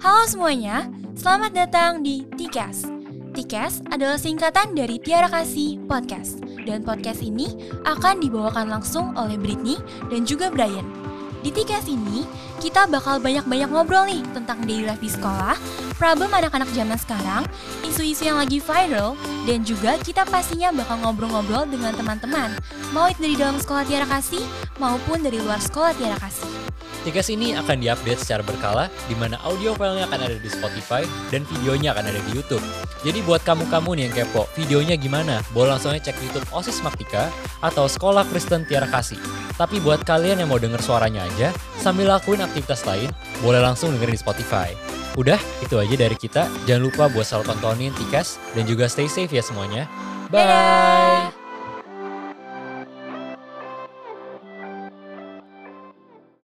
Halo semuanya, selamat datang di Tikas. Tikas adalah singkatan dari Tiara Kasih Podcast. Dan podcast ini akan dibawakan langsung oleh Britney dan juga Brian. Di Tikas ini, kita bakal banyak-banyak ngobrol nih tentang daily life di sekolah, problem anak-anak zaman sekarang, isu-isu yang lagi viral, dan juga kita pastinya bakal ngobrol-ngobrol dengan teman-teman, mau itu dari dalam sekolah Tiara Kasih maupun dari luar sekolah Tiara Kasih. Tigas ini akan diupdate secara berkala, di mana audio filenya akan ada di Spotify dan videonya akan ada di YouTube. Jadi buat kamu-kamu nih yang kepo, videonya gimana? Boleh langsung cek YouTube OSIS Maktika atau Sekolah Kristen Tiara Kasih. Tapi buat kalian yang mau denger suaranya aja, sambil lakuin aktivitas lain, boleh langsung dengerin di Spotify. Udah, itu aja dari kita. Jangan lupa buat selalu tontonin Tikas dan juga stay safe ya semuanya. Bye! Dadah!